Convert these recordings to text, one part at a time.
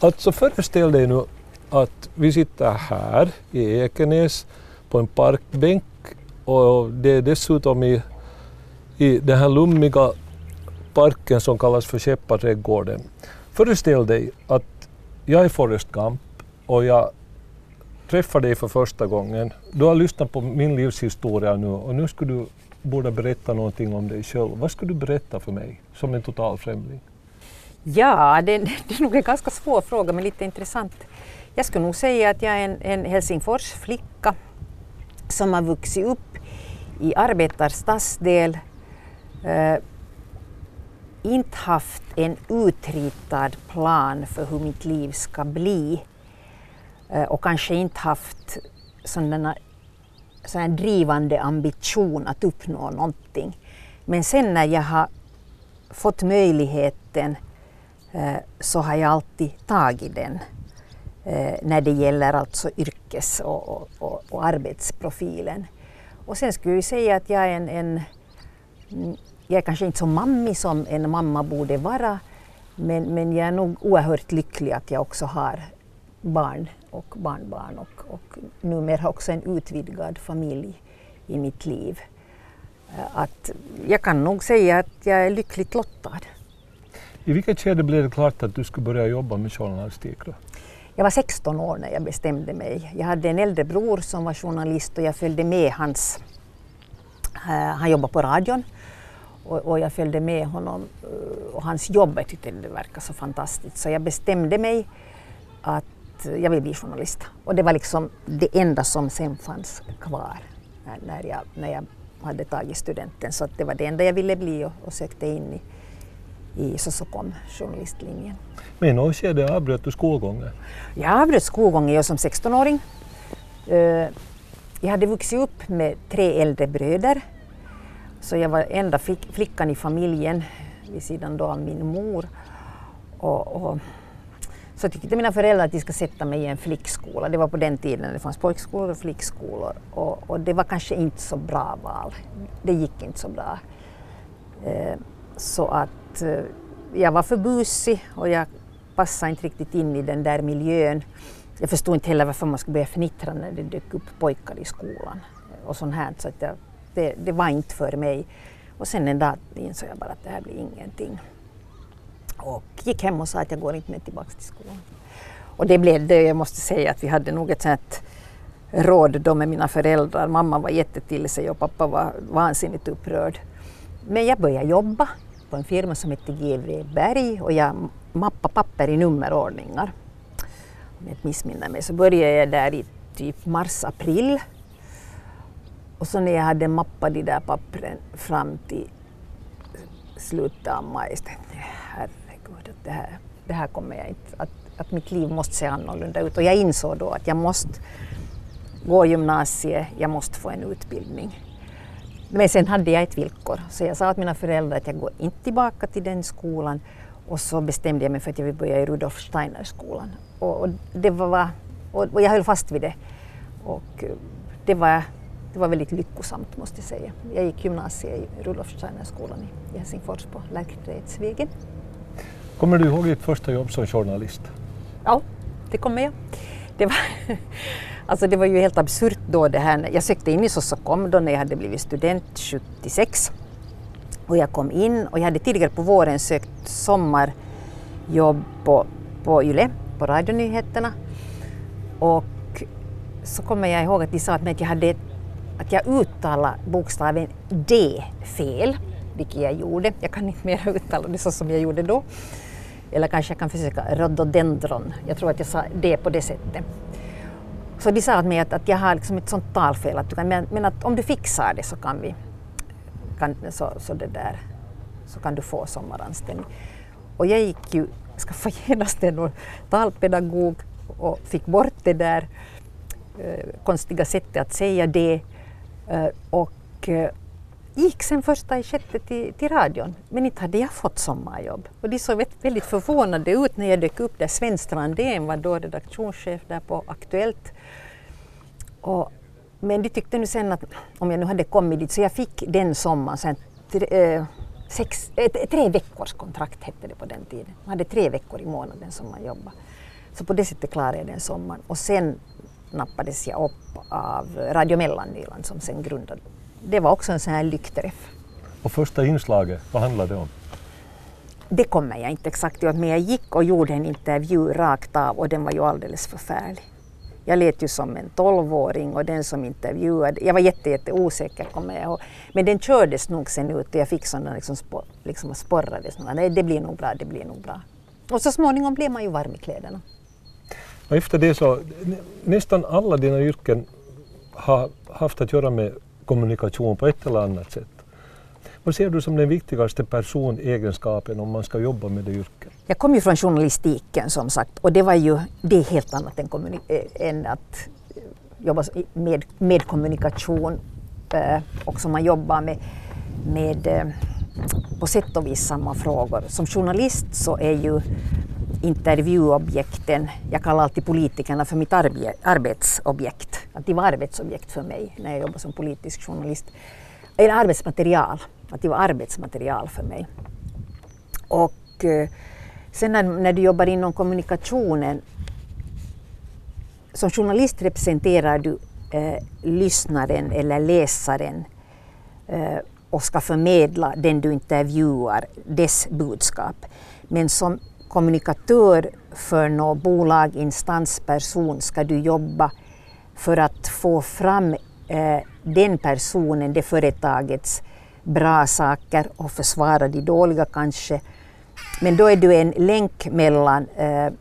Alltså föreställ dig nu att vi sitter här i Ekenäs på en parkbänk och det är dessutom i, i den här lummiga parken som kallas för Skepparträdgården. Föreställ dig att jag är Forrest Gump och jag träffar dig för första gången. Du har lyssnat på min livshistoria nu och nu skulle du borde berätta någonting om dig själv. Vad skulle du berätta för mig som en total främling? Ja, det, det är nog en ganska svår fråga men lite intressant. Jag skulle nog säga att jag är en, en Helsingforsflicka som har vuxit upp i arbetarstadsdel, eh, inte haft en utritad plan för hur mitt liv ska bli eh, och kanske inte haft sådana sån drivande ambition att uppnå någonting. Men sen när jag har fått möjligheten Eh, så har jag alltid tagit den eh, när det gäller alltså yrkes och, och, och, arbetsprofilen. Och sen skulle jag säga att jag är en, en mm, jag är kanske inte så mammig som en mamma borde vara men, men jag är nog oerhört lycklig att jag också har barn och barnbarn och, och numera också en utvidgad familj i mitt liv. Eh, att jag kan nog säga att jag är lyckligt lottad. I vilket skede blev det klart att du skulle börja jobba med journalistik? Då? Jag var 16 år när jag bestämde mig. Jag hade en äldre bror som var journalist och jag följde med hans... Uh, han jobbade på radion och, och, jag följde med honom uh, och hans jobb, jag tyckte det verkade så fantastiskt så jag bestämde mig att eh, jag vill bli journalist. Och det var liksom det enda som sen fanns kvar när, när, jag, när jag hade tagit studenten. Så det var det enda jag ville bli och, och sökte in i, i så, så kom journalistlinjen. Men i något skede avbröt du skolgången? Jag avbröt skolgången jag som 16-åring. Uh, jag hade vuxit upp med tre äldre bröder. Så jag var enda flickan i familjen vid sidan då av min mor. Och, och så tyckte mina föräldrar att de ska sätta mig i en flickskola. Det var på den tiden det fanns pojkskolor och flickskolor. Och, och det var kanske inte så bra val. Det gick inte så bra. Så att eh, jag var för busig och jag passade inte riktigt in i den där miljön. Jag förstod inte heller varför man skulle börja fnittra när det dök upp pojkar i skolan och sånt här. Så att jag, det, det var inte för mig. Och sen en dag insåg jag bara att det här blir ingenting och gick hem och sa att jag går inte mer tillbaka till skolan. Och det blev det, jag måste säga att vi hade nog ett sånt råd då med mina föräldrar. Mamma var jättetill sig och pappa var vansinnigt upprörd. Men jag började jobba på en firma som hette GV Berg och jag mappade papper i nummerordningar. Om jag inte missminner mig så började jag där i typ mars-april. Och så när jag hade mappat de där pappren fram till slutet av maj, så tänkte det här, det här kommer jag inte, att, att mitt liv måste se annorlunda ut. Och jag insåg då att jag måste gå gymnasiet, jag måste få en utbildning. Men sen hade jag ett villkor, så jag sa åt mina föräldrar att jag går inte tillbaka till den skolan och så bestämde jag mig för att jag vill börja i Rudolf Steiner-skolan. Och, och, det var, och, jag höll fast vid det. Och det var, det var väldigt lyckosamt måste jag säga. Jag gick gymnasiet i Rudolf Steiner-skolan i Helsingfors på Lärkträdsvägen. Kommer du ihåg ditt första jobb som journalist? Ja, det kommer jag. Det var, alltså det var ju helt absurt då det här. Jag sökte in i Sossokom då när jag hade blivit student 76. Och jag kom in och jag hade tidigare på våren sökt sommarjobb på, på YLE, på radionyheterna. Och så kommer jag ihåg att de sa att, jag hade, att jag uttalade bokstaven D fel, vilket jag gjorde. Jag kan inte mer uttala det så som jag gjorde då. Eller kanske jag kan försöka rhododendron. Jag tror att jag sa det på det sättet. Så de sa åt mig att, att jag har liksom ett sånt talfel, att du kan, men, men att om du fixar det så kan vi kan, så, så, det där, så kan du få sommaranställning. Och jag gick ju, skaffade genast en talpedagog och fick bort det där eh, konstiga sättet att säga det. Eh, och eh, gick sen första i sjätte till, till radion, men inte hade jag fått sommarjobb. Och de såg väldigt förvånade ut när jag dök upp där. Sven Strandén var då redaktionschef där på Aktuellt. Och, men de tyckte nu sen att om jag nu hade kommit dit, så jag fick den sommaren, sen, tre, eh, sex, eh, tre veckors kontrakt hette det på den tiden. Man hade tre veckor i månaden som man jobbade. Så på det sättet klarade jag den sommaren. Och sen nappades jag upp av Radio Mellannyland som sen grundade. Det var också en sån här lyckträff. Och första inslaget, vad handlade det om? Det kommer jag inte exakt ihåg, men jag gick och gjorde en intervju rakt av och den var ju alldeles förfärlig. Jag lät ju som en tolvåring och den som intervjuade, jag var jätte, jätte osäker kommer jag ihåg. Men den kördes nog sen ut och jag fick sådana liksom, spor, liksom sporrades. Nej, det blir nog bra, det blir nog bra. Och så småningom blev man ju varm i kläderna. Och efter det så, nästan alla dina yrken har haft att göra med kommunikation på ett eller annat sätt. Vad ser du som den viktigaste personegenskapen om man ska jobba med det yrket? Jag kom ju från journalistiken som sagt och det var ju det är helt annat än, eh, än att jobba med, med kommunikation eh, och som man jobbar med, med eh, på sätt och vis samma frågor. Som journalist så är ju intervjuobjekten, jag kallar alltid politikerna för mitt arbe arbetsobjekt, att de var arbetsobjekt för mig när jag jobbade som politisk journalist. Eller arbetsmaterial att det var arbetsmaterial för mig. Och eh, sen när, när du jobbar inom kommunikationen, som journalist representerar du eh, lyssnaren eller läsaren eh, och ska förmedla den du intervjuar, dess budskap. Men som kommunikatör för något bolag, instans, person ska du jobba för att få fram eh, den personen, det företagets bra saker och försvara de dåliga kanske. Men då är du en länk mellan, eh,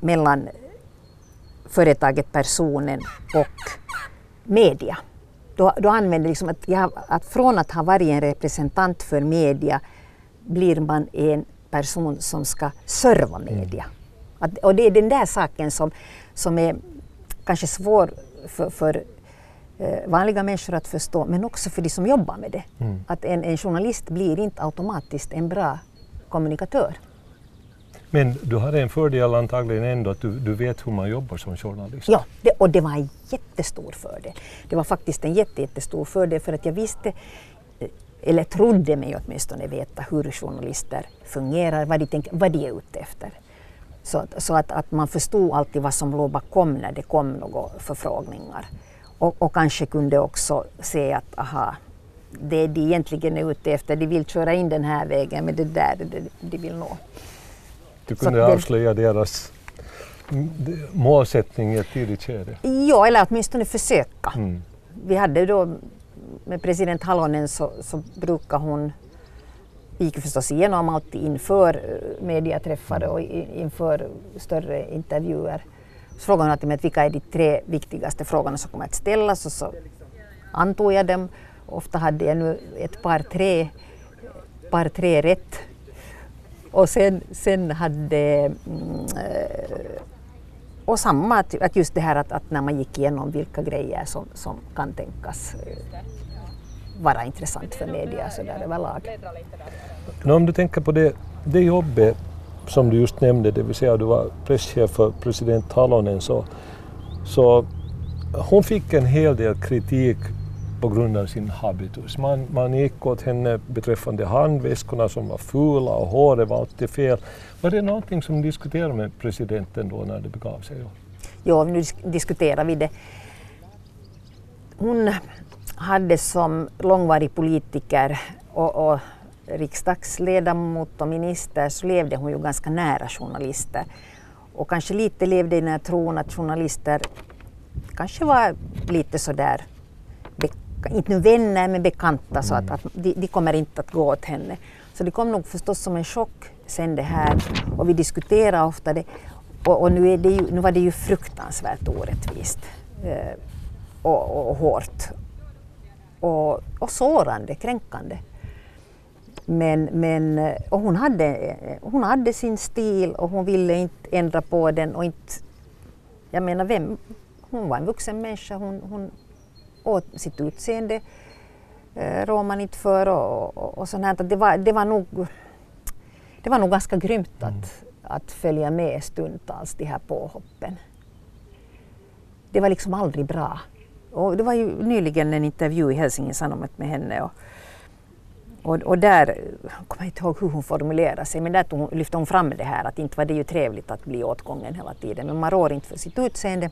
mellan företaget, personen och media. Då, då använder liksom att, jag, att från att ha varit en representant för media blir man en person som ska serva media. Mm. Att, och det är den där saken som, som är kanske svår för, för Eh, vanliga människor att förstå, men också för de som jobbar med det. Mm. Att en, en journalist blir inte automatiskt en bra kommunikatör. Men du har en fördel antagligen ändå att du, du vet hur man jobbar som journalist. Ja, det, och det var en jättestor fördel. Det var faktiskt en jätte, jättestor fördel för att jag visste, eh, eller trodde mig åtminstone veta hur journalister fungerar, vad de, tänker, vad de är ute efter. Så, så att, att man förstod alltid vad som låg bakom när det kom några förfrågningar. Och, och, kanske kunde också se att aha, det de egentligen är ute efter, de vill köra in den här vägen men det där det de vill nå. Du kunde Så avslöja deras målsättning i ett tidigt skede? Ja, eller åtminstone försöka. Mm. Vi hade då med president Halonen så, så brukar hon vi gick förstås igenom allt inför eh, mediaträffar och inför större intervjuer. Så frågade hon alltid mig vilka är de tre viktigaste frågorna som kommer att ställas och så antog jag dem. Ofta hade jag nu ett par tre, par tre rätt. Och sen, sen hade mm, eh, och samma, att, just det här att, att, när man gick igenom vilka grejer som, som kan tänkas vara intressant för media så där överlag. om du tänker på det, det jobbet som du just nämnde, det vill säga du var presschef för president Halonen, så, så hon fick en hel del kritik på grund av sin habitus. Man, man gick åt henne beträffande handväskorna som var fula och håret var alltid fel. Var det någonting som diskuterade med presidenten då när det begav sig? Ja, nu diskuterar vi det. Hon hade som långvarig politiker och, och riksdagsledamot och minister så levde hon ju ganska nära journalister. Och kanske lite levde i den här tron att journalister kanske var lite sådär, inte vänner men bekanta, så att, mm. att de, de, kommer inte att gå åt henne. Så det kom nog förstås som en chock sen det här och vi diskuterar ofta det. Och, och nu, är det ju, nu var det ju fruktansvärt orättvist eh, och, och, och hårt och, och sårande, kränkande. Men, men och hon, hade, hon hade sin stil och hon ville inte ändra på den. Och inte, jag menar, vem, hon var en vuxen människa. Hon, hon åt sitt utseende eh, rår man inte för och, och, och sånt här. Det var, det, var nog, det var nog ganska grymt att, mm. att följa med stundtals de här påhoppen. Det var liksom aldrig bra. Och det var ju nyligen en intervju i Helsingin Sanomat med henne och Och, och där, jag kommer inte ihåg hur hon formulerade sig, men där tog, lyfte hon fram det här att inte var det ju trevligt att bli åtgången hela tiden, men man rår inte för sitt utseende.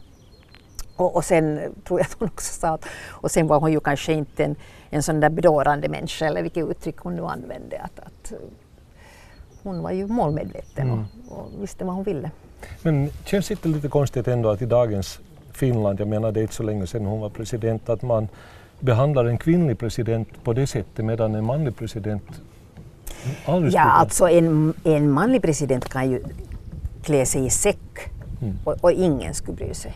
Och, och sen tror jag att hon också sa att, och sen var hon ju kanske inte en, en sån där bedårande människa, eller vilket uttryck hon nu använde, att, att hon var ju målmedveten mm. och, och visste vad hon ville. Men känns det inte lite konstigt ändå att i dagens Finland, jag menar det är inte så länge sedan hon var president, att man behandlar en kvinnlig president på det sättet medan en manlig president aldrig Ja, alltså en, en manlig president kan ju klä sig i säck mm. och, och, ingen skulle bry sig.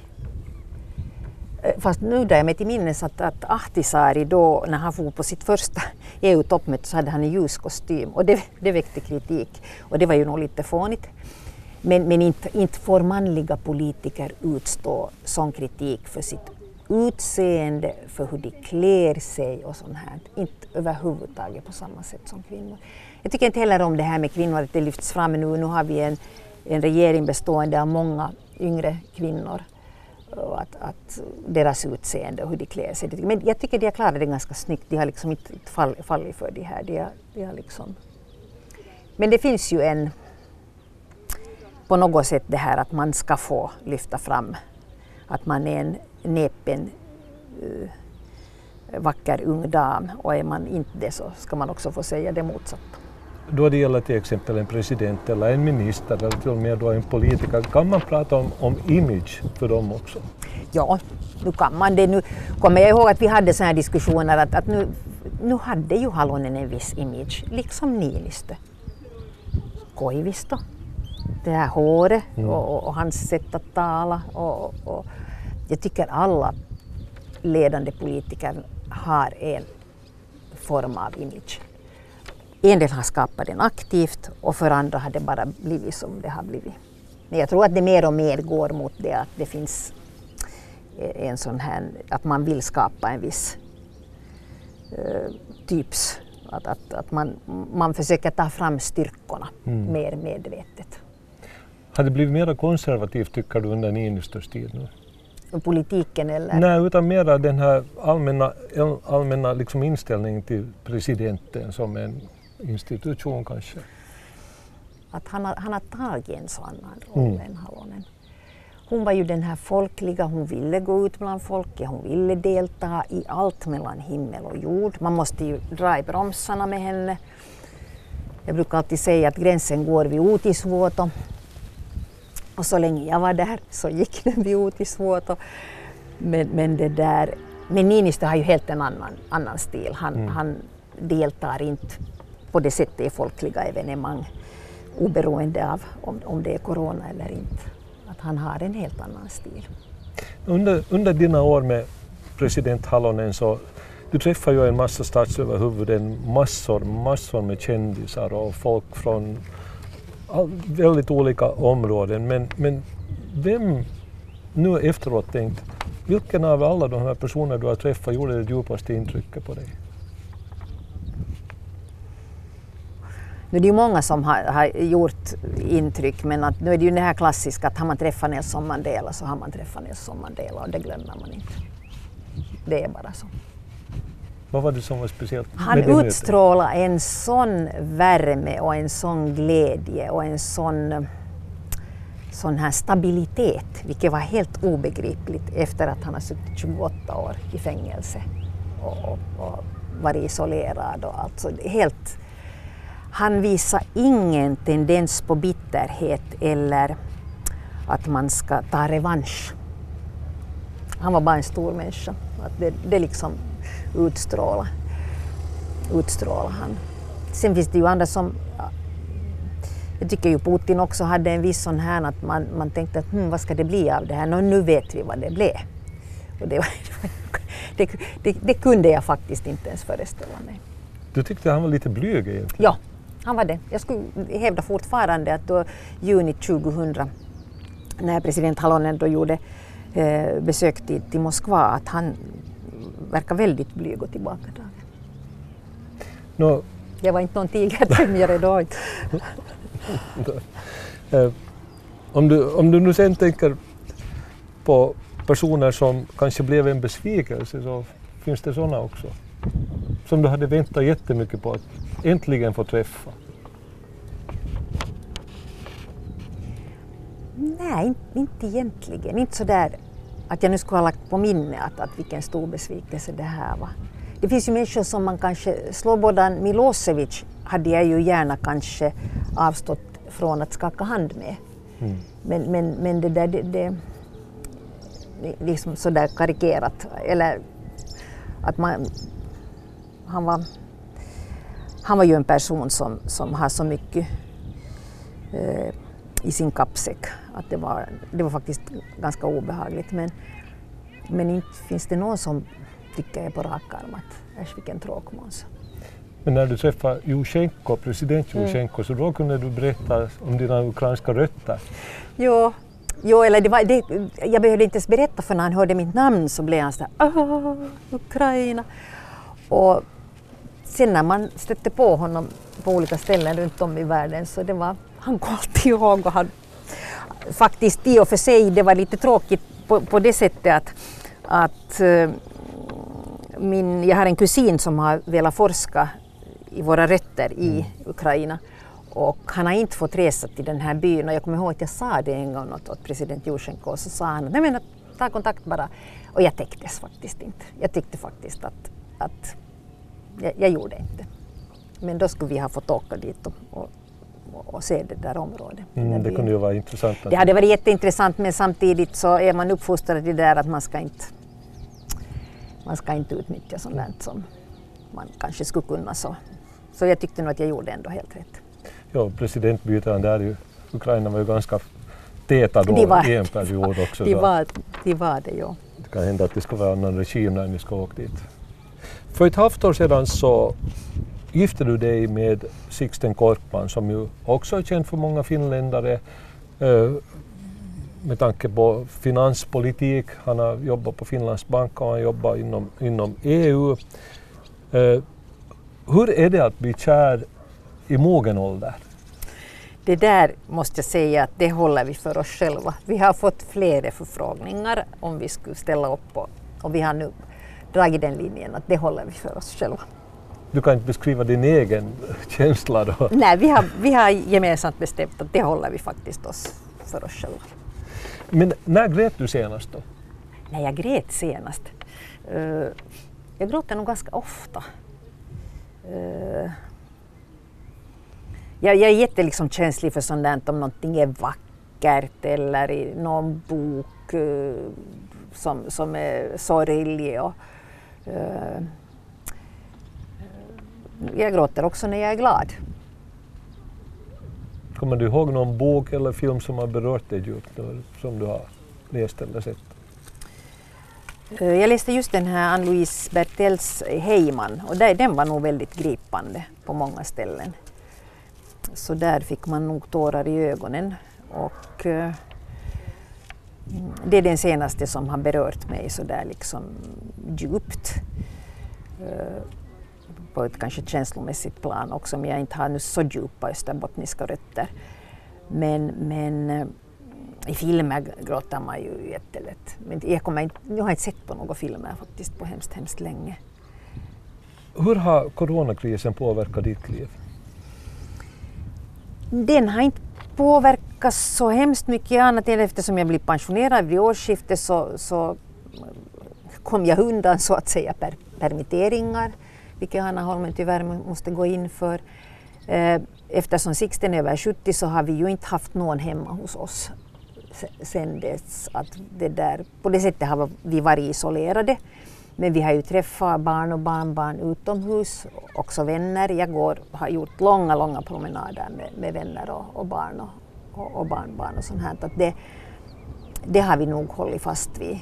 Eh, fast nu drar jag mig till minnes att, att Ahtisaari då, när han for på sitt första EU-toppmöte så hade han en ljus kostym och det, det väckte kritik. Och det var ju nog lite fånigt. Men, men inte, inte får manliga politiker utstå sån kritik för sitt utseende, för hur de klär sig och sånt här. Inte överhuvudtaget på samma sätt som kvinnor. Jag tycker inte heller om det här med kvinnor, att det lyfts fram nu. Nu har vi en, en regering bestående av många yngre kvinnor och att, att deras utseende och hur de klär sig. Men jag tycker de har klarat det ganska snyggt. De har liksom inte fall, fallit för det här. De har, de har liksom... Men det finns ju en på något sätt det här att man ska få lyfta fram att man är en näpen uh, vacker ung dam och är man inte det så ska man också få säga det motsatta. Då det gäller till exempel en president eller en minister eller till och med då en politiker, kan man prata om, om image för dem också? Ja, nu kan man det. Nu kommer jag ihåg att vi hade sådana här diskussioner att, att nu, nu hade ju Halonen en viss image, liksom Niinistö. Koivisto det här håret mm. och, och, hans sätt att tala. Och, och, jag tycker alla ledande politiker har en form av image. En del har skapat den aktivt och för andra har det bara blivit som det har blivit. Men jag tror att det mer och mer går mot det att det finns en sån här, att man vill skapa en viss uh, typs, att, att, att man, man försöker ta fram styrkorna mm. mer medvetet. Har det blivit mer konservativt tycker du under Niinistös tid nu? Politiken eller? Nej, utan mera den här allmänna, allmänna liksom inställningen till presidenten som en institution kanske. Att han har, han har tagit en sån annan roll mm. Halonen. Hon var ju den här folkliga, hon ville gå ut bland folket, hon ville delta i allt mellan himmel och jord. Man måste ju dra i bromsarna med henne. Jag brukar alltid säga att gränsen går vid Otisvuoto och så länge jag var där så gick den biotisvårt. Men, men, det där, men Niinistö har ju helt en annan, annan stil. Han, mm. han deltar inte på det sättet i folkliga evenemang oberoende av om, om det är corona eller inte. Att han har en helt annan stil. Under, under dina år med president Halonen så du träffar ju en massa statsöverhuvuden, massor, massor med kändisar och folk från väldigt olika områden. Men, men vem nu efteråt tänkt, vilken av alla de här personerna du har träffat gjorde det djupaste intrycket på dig? Nu är det ju många som har, har, gjort intryck men att nu är det ju det här klassiska att har man träffat Nelson Mandela så har man träffat Nelson Mandela och det glömmer man inte. Det är bara så. Vad var det som var speciellt Han utstrålade en sån värme och en sån glädje och en sån, sån här stabilitet, vilket var helt obegripligt efter att han har suttit 28 år i fängelse och, och, och varit isolerad och allt. Så helt, han visade ingen tendens på bitterhet eller att man ska ta revansch. Han var bara en stor människa. Att det, det liksom utstråla, utstråla han. Sen finns det ju andra som jag tycker ju Putin också hade en viss sån här att man, man tänkte att hm, vad ska det bli av det här? Nå, nu vet vi vad det blev. Och det, det, det, det, kunde jag faktiskt inte ens föreställa mig. Du tyckte han var lite blyg egentligen? Ja, han var det. Jag skulle hävda fortfarande att då juni 2000 när president Halonen då gjorde eh, besök till, till Moskva att han verkar väldigt blyg och tillbakadragen. No. Jag var inte någon tigertämjare då. Eh, om, du, om du nu sen tänker på personer som kanske blev en besvikelse så finns det sådana också? Som du hade väntat jättemycket på att äntligen få träffa? Nej, inte, inte egentligen. Inte så där att jag nu skulle ha lagt på minne att, att vilken stor besvikelse det här var. Det finns ju människor som man kanske, Slobodan Milosevic hade jag ju gärna kanske avstått från att skaka hand med. Mm. Men, men, men det där, det, det liksom sådär karikerat, eller att man, han var, han var ju en person som, som har så mycket eh, i sin kappsäck att det var, det var faktiskt ganska obehagligt. Men, men inte finns det någon som tycker jag på rak arm att äsch vilken tråkmåns. Men när du träffade Jusjenko, president Jusjenko, mm. så då kunde du berätta om dina ukrainska rötter? Jo, jo eller det var, det, jag behövde inte ens berätta för när han hörde mitt namn så blev han sådär ”Åh, Ukraina”. Och sen när man stötte på honom på olika ställen runt om i världen så det var, han kom alltid ihåg och han faktiskt i och för sig, det var lite tråkigt på, på det sättet att, att uh, min, jag har en kusin som har velat forska i våra rötter i mm. Ukraina och han har inte fått resa till den här byn och jag kommer ihåg att jag sa det en gång åt, åt president Jusjenko och så sa han nej men ta kontakt bara. Och jag täcktes faktiskt inte. Jag tyckte faktiskt att, att jag, jag gjorde inte. Men då skulle vi ha fått åka dit och, och och se det där området. Mm, det kunde ju vara intressant. Det hade varit jätteintressant men samtidigt så är man uppfostrad till det där att man ska inte, man ska inte utnyttja sånt som man kanske skulle kunna. Så, så jag tyckte nog att jag gjorde ändå helt rätt. Ja, presidentbytena där i Ukraina var ju ganska täta då de var, i en period också. De var, de var det, ja. Det kan hända att det ska vara annan regim när ni ska åka dit. För ett halvt år sedan så gifte du dig med Sixten Korkman som ju också är känd för många finländare eh, med tanke på finanspolitik. Han har jobbat på Finlands bank och han jobbar inom, inom EU. Eh, hur är det att bli kär i mogen ålder? Det där måste jag säga att det håller vi för oss själva. Vi har fått flera förfrågningar om vi skulle ställa upp på, och vi har nu dragit den linjen att det håller vi för oss själva. Du kan inte beskriva din egen känsla då? Nej, vi har, vi har gemensamt bestämt att det håller vi faktiskt oss för oss själva. Men när grät du senast då? När jag grät senast? Uh, jag gråter nog ganska ofta. Uh, jag, jag är jättekänslig liksom för sånt där om någonting är vackert eller i någon bok uh, som, som är sorglig. Och, jag gråter också när jag är glad. Kommer du ihåg någon bok eller film som har berört dig djupt, som du har läst eller sett? Eh, jag läste just den här Ann-Louise Bertels Heyman och den var nog väldigt gripande på många ställen. Så där fick man nog tårar i ögonen. Och, uh, det är den senaste som har berört mig så där liksom djupt. Uh, på ett kanske känslomässigt plan också, men jag inte har nu så djupa österbottniska rötter. Men, men eh, i filmer gråter man ju jättelätt. Men jag, kommer inte, jag har inte sett på några filmer faktiskt på hemskt, hemskt länge. Hur har coronakrisen påverkat ditt liv? Den har inte påverkat så hemskt mycket annat än eftersom jag blev pensionerad vid årsskiftet så, så kom jag undan så att säga per permitteringar vilket Hanna Holmen tyvärr måste gå in för. Eh, eftersom Sixten är över 70 så har vi ju inte haft någon hemma hos oss sen dess. Att det där, på det sättet har vi varit isolerade. Men vi har ju träffat barn och barnbarn utomhus, också vänner. Jag går, har gjort långa, långa promenader med, med vänner och, och barn och, och, och, barnbarn och sånt här. Att det, det har vi nog hållit fast vid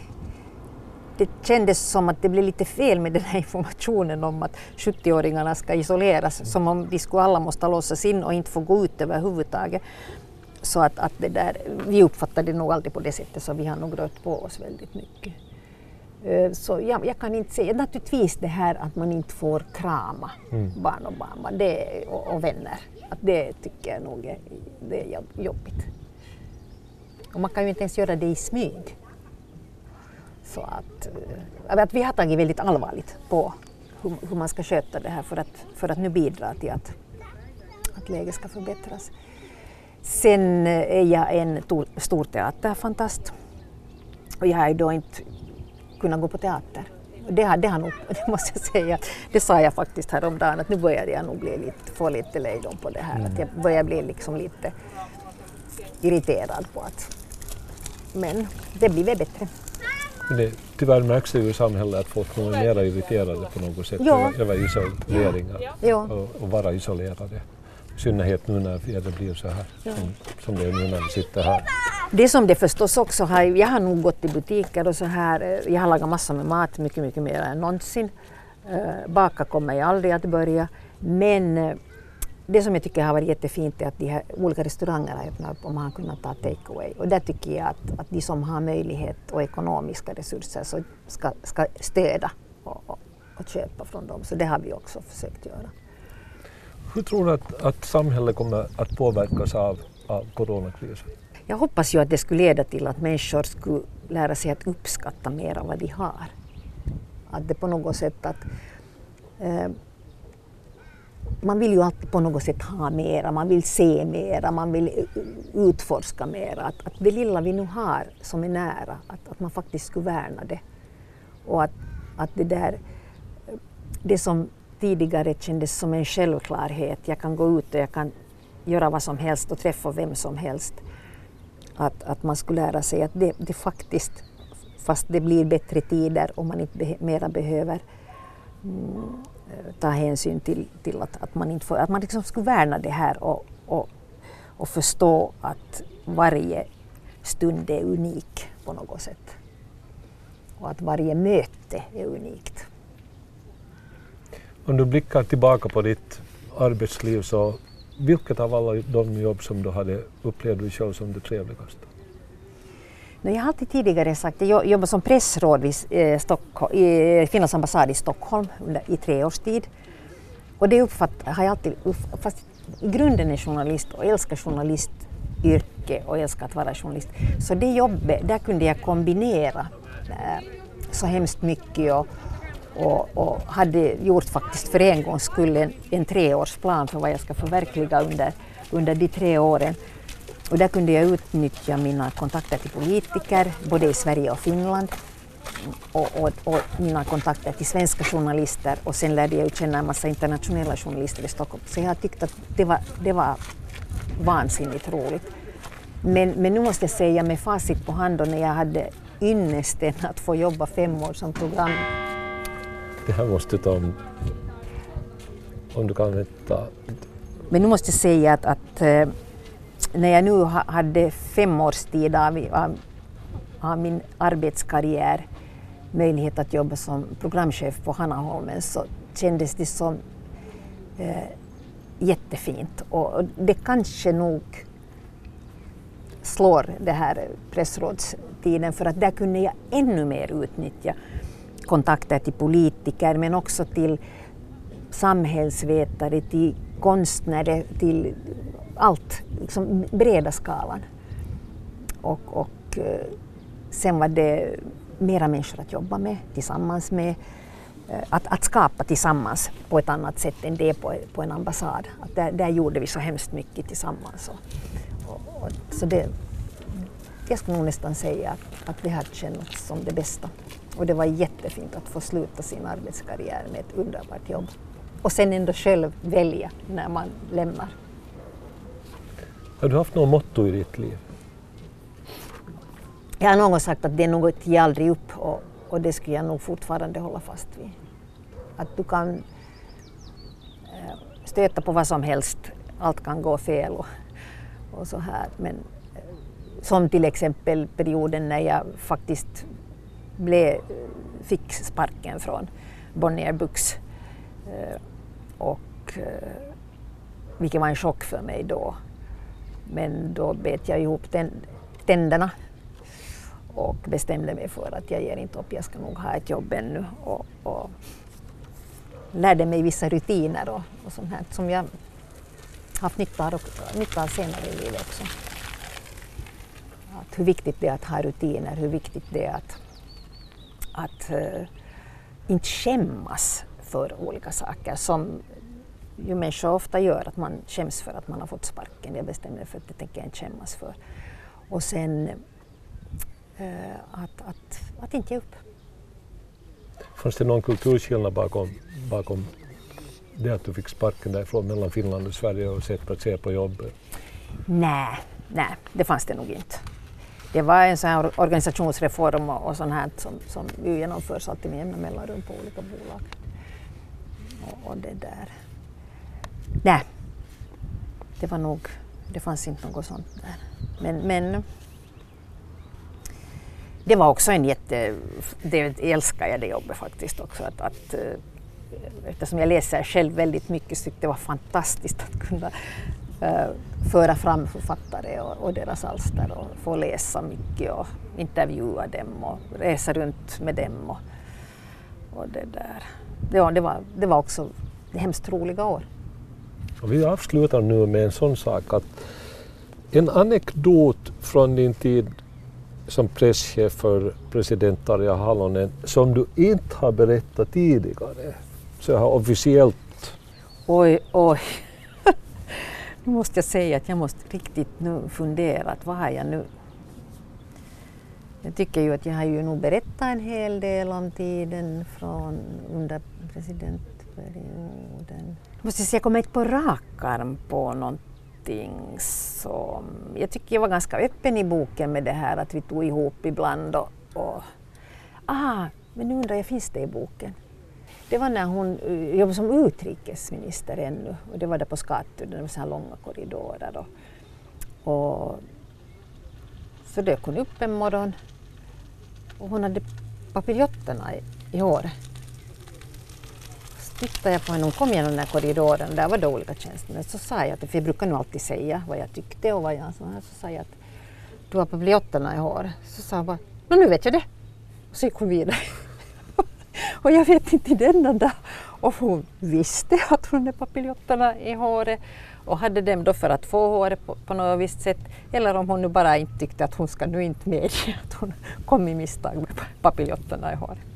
det kändes som att det blev lite fel med den här informationen om att 70-åringarna ska isoleras, som om vi skulle alla måste låsas in och inte få gå ut överhuvudtaget. Så att, att det där, vi uppfattade det nog alltid på det sättet, så vi har nog rört på oss väldigt mycket. Eh, så jag, jag, kan inte säga, naturligtvis det här att man inte får krama mm. barn och barnbarn det, och, och, vänner, att det tycker jag nog är, det är jobbigt. Och man kan ju inte ens göra det i smyg. Så att, eh, att vi har tagit väldigt allvarligt på, hur, hur, man ska sköta det här för att, för att nu bidra till att, att läget ska förbättras. Sen eh, är jag en stor teaterfantast och jag har ju då inte kunnat gå på teater. Det har, det har nog, det måste jag säga, det sa jag faktiskt häromdagen att nu börjar jag nog bli lite, få lite lejdom på det här. Mm. Att jag börjar bli liksom lite irriterad på att... Men det blir väl bättre. Det, tyvärr märks det ju i samhället att folk är mer irriterade på något sätt ja. över isoleringar ja. och, och vara isolerade. I synnerhet nu när det blir så här ja. som, som det är nu när vi sitter här. Det som det förstås också har, jag har nog gått i butiker och så här, eh, jag har lagat massor med mat, mycket, mycket mer än någonsin. Uh, baka kommer jag aldrig att börja, men uh, det som jag tycker har varit jättefint är att de här olika restauranger har öppnat upp och man har kunnat ta takeaway. Och där tycker jag att, att de som har möjlighet och ekonomiska resurser så ska, ska stödja och, och, och köpa från dem. Så det har vi också försökt göra. Hur tror du att, att samhället kommer att påverkas av, av coronakrisen? Jag hoppas ju att det skulle leda till att människor skulle lära sig att uppskatta mer av vad de har. Att det på något sätt att eh, man vill ju alltid på något sätt ha mera, man vill se mera, man vill utforska mera. Att, att det lilla vi nu har som är nära, att, att man faktiskt skulle värna det. Och att, att det där, det som tidigare kändes som en självklarhet, jag kan gå ut och jag kan göra vad som helst och träffa vem som helst. Att, att man skulle lära sig att det, det faktiskt, fast det blir bättre tider och man inte be, mera behöver mm, ta hänsyn till, till att, att man inte får, att man liksom skulle värna det här och, och, och förstå att varje stund är unik på något sätt. Och att varje möte är unikt. Om du blickar tillbaka på ditt arbetsliv så vilket av alla de jobb som du hade upplevde du själv som det trevligaste? Jag har alltid tidigare sagt att jag jobbade som pressråd vid eh, eh, Finlands ambassad i Stockholm i tre års tid. Och det uppfatt, har jag alltid uppfattat, fast i grunden är journalist och älskar journalistyrke och älskar att vara journalist. Så det jobbet, där kunde jag kombinera eh, så hemskt mycket och, och, och, hade gjort faktiskt för en gångs skull en, en treårsplan för vad jag ska förverkliga under, under de tre åren. Och där kunde jag utnyttja mina kontakter till politiker, både i Sverige och Finland, och, och, och, mina kontakter till svenska journalister och sen lärde jag känna en massa internationella journalister i Stockholm. Så jag har tyckt att det var, det var vansinnigt roligt. Men, men nu måste jag säga med facit på hand när jag hade ynnesten att få jobba fem år som program. Det här måste du ta om, om du kan vänta. Men nu måste jag säga att, att eh, när jag nu hade fem års tid av, av, av min arbetskarriär möjlighet att jobba som programchef på Hanaholmen så kändes det som eh, jättefint. Och, och det kanske nog slår det här pressrådstiden för att där kunde jag ännu mer utnyttja kontakter till politiker men också till samhällsvetare, till konstnärer, till allt, liksom breda skalan. Och, och eh, sen var det mera människor att jobba med, tillsammans med, eh, att, att skapa tillsammans på ett annat sätt än det på, på en ambassad. Att där, där gjorde vi så hemskt mycket tillsammans. Och, och, och, så det, jag skulle nog nästan säga att, att det har känts som det bästa. Och det var jättefint att få sluta sin arbetskarriär med ett underbart jobb. Och sen ändå själv välja när man lämnar. Har du haft något motto i ditt liv? Jag har någon sagt att det är något ge aldrig upp och, och det skulle jag nog fortfarande hålla fast vid. Att du kan eh, stöta på vad som helst, allt kan gå fel och, och så här. Men eh, som till exempel perioden när jag faktiskt blev, eh, fick sparken från Bonnier Books. Och, vilket var en chock för mig då. Men då bet jag ihop tänderna och bestämde mig för att jag ger inte upp, jag ska nog ha ett jobb ännu. Och, och lärde mig vissa rutiner och, och sånt här som jag haft nytta av, nytta av senare i livet också. Att hur viktigt det är att ha rutiner, hur viktigt det är att, att uh, inte skämmas för olika saker som ju människor ofta gör, att man skäms för att man har fått sparken. Jag bestämde mig för att det tänker jag inte skämmas för. Och sen eh, att, att, att inte ge upp. Fanns det någon kulturskillnad bakom, bakom det att du fick sparken därifrån mellan Finland och Sverige och sätt att se på jobbet? Nej, nej, det fanns det nog inte. Det var en sån här organisationsreform och, och sånt här som, som genomförs alltid med jämna mellanrum på olika bolag. Och, och, det där. Nej, det var nog, det fanns inte något sånt där. Men, men det var också en jätte, det älskar jag det jobbet faktiskt också. Att, att, eh, eftersom jag läser själv väldigt mycket så tyckte det var fantastiskt att kunna äh, föra fram författare och, och, deras alster och få läsa mycket och intervjua dem och resa runt med dem. Och, och det, där. Ja, det, var, det var också hemskt roliga år. Och vi avslutar nu med en sån sak att en anekdot från din tid som presschef för president Tarja Halonen som du inte har berättat tidigare? Så här officiellt. Oj, oj. nu måste jag säga att jag måste riktigt nu fundera. Vad har jag nu? Jag tycker ju att jag har ju nog berättat en hel del om tiden från under presidentperioden. Jag måste säga, jag kommer inte på rak arm på någonting som... Jag tycker jag var ganska öppen i boken med det här att vi tog ihop ibland och... och ah, men nu undrar jag, finns det i boken? Det var när hon jobbade som utrikesminister ännu och det var där på Skatu, det var så här långa korridorer. Då. och så dök hon upp en morgon och hon hade papiljotterna i, i håret tittade jag på henne, hon kom genom den här korridoren, där var det olika tjänstemän. Så sa jag, att, för jag brukar nog alltid säga vad jag tyckte och vad jag så här, så sa jag att du har papiljotterna i håret. Så sa hon bara, nu vet jag det. Och så gick hon vidare. och jag vet inte den enda om hon visste att hon hade papiljotterna i håret och hade dem då för att få håret på, på något visst sätt eller om hon nu bara inte tyckte att hon ska nu inte medge att hon kom i misstag med papiljotterna i håret.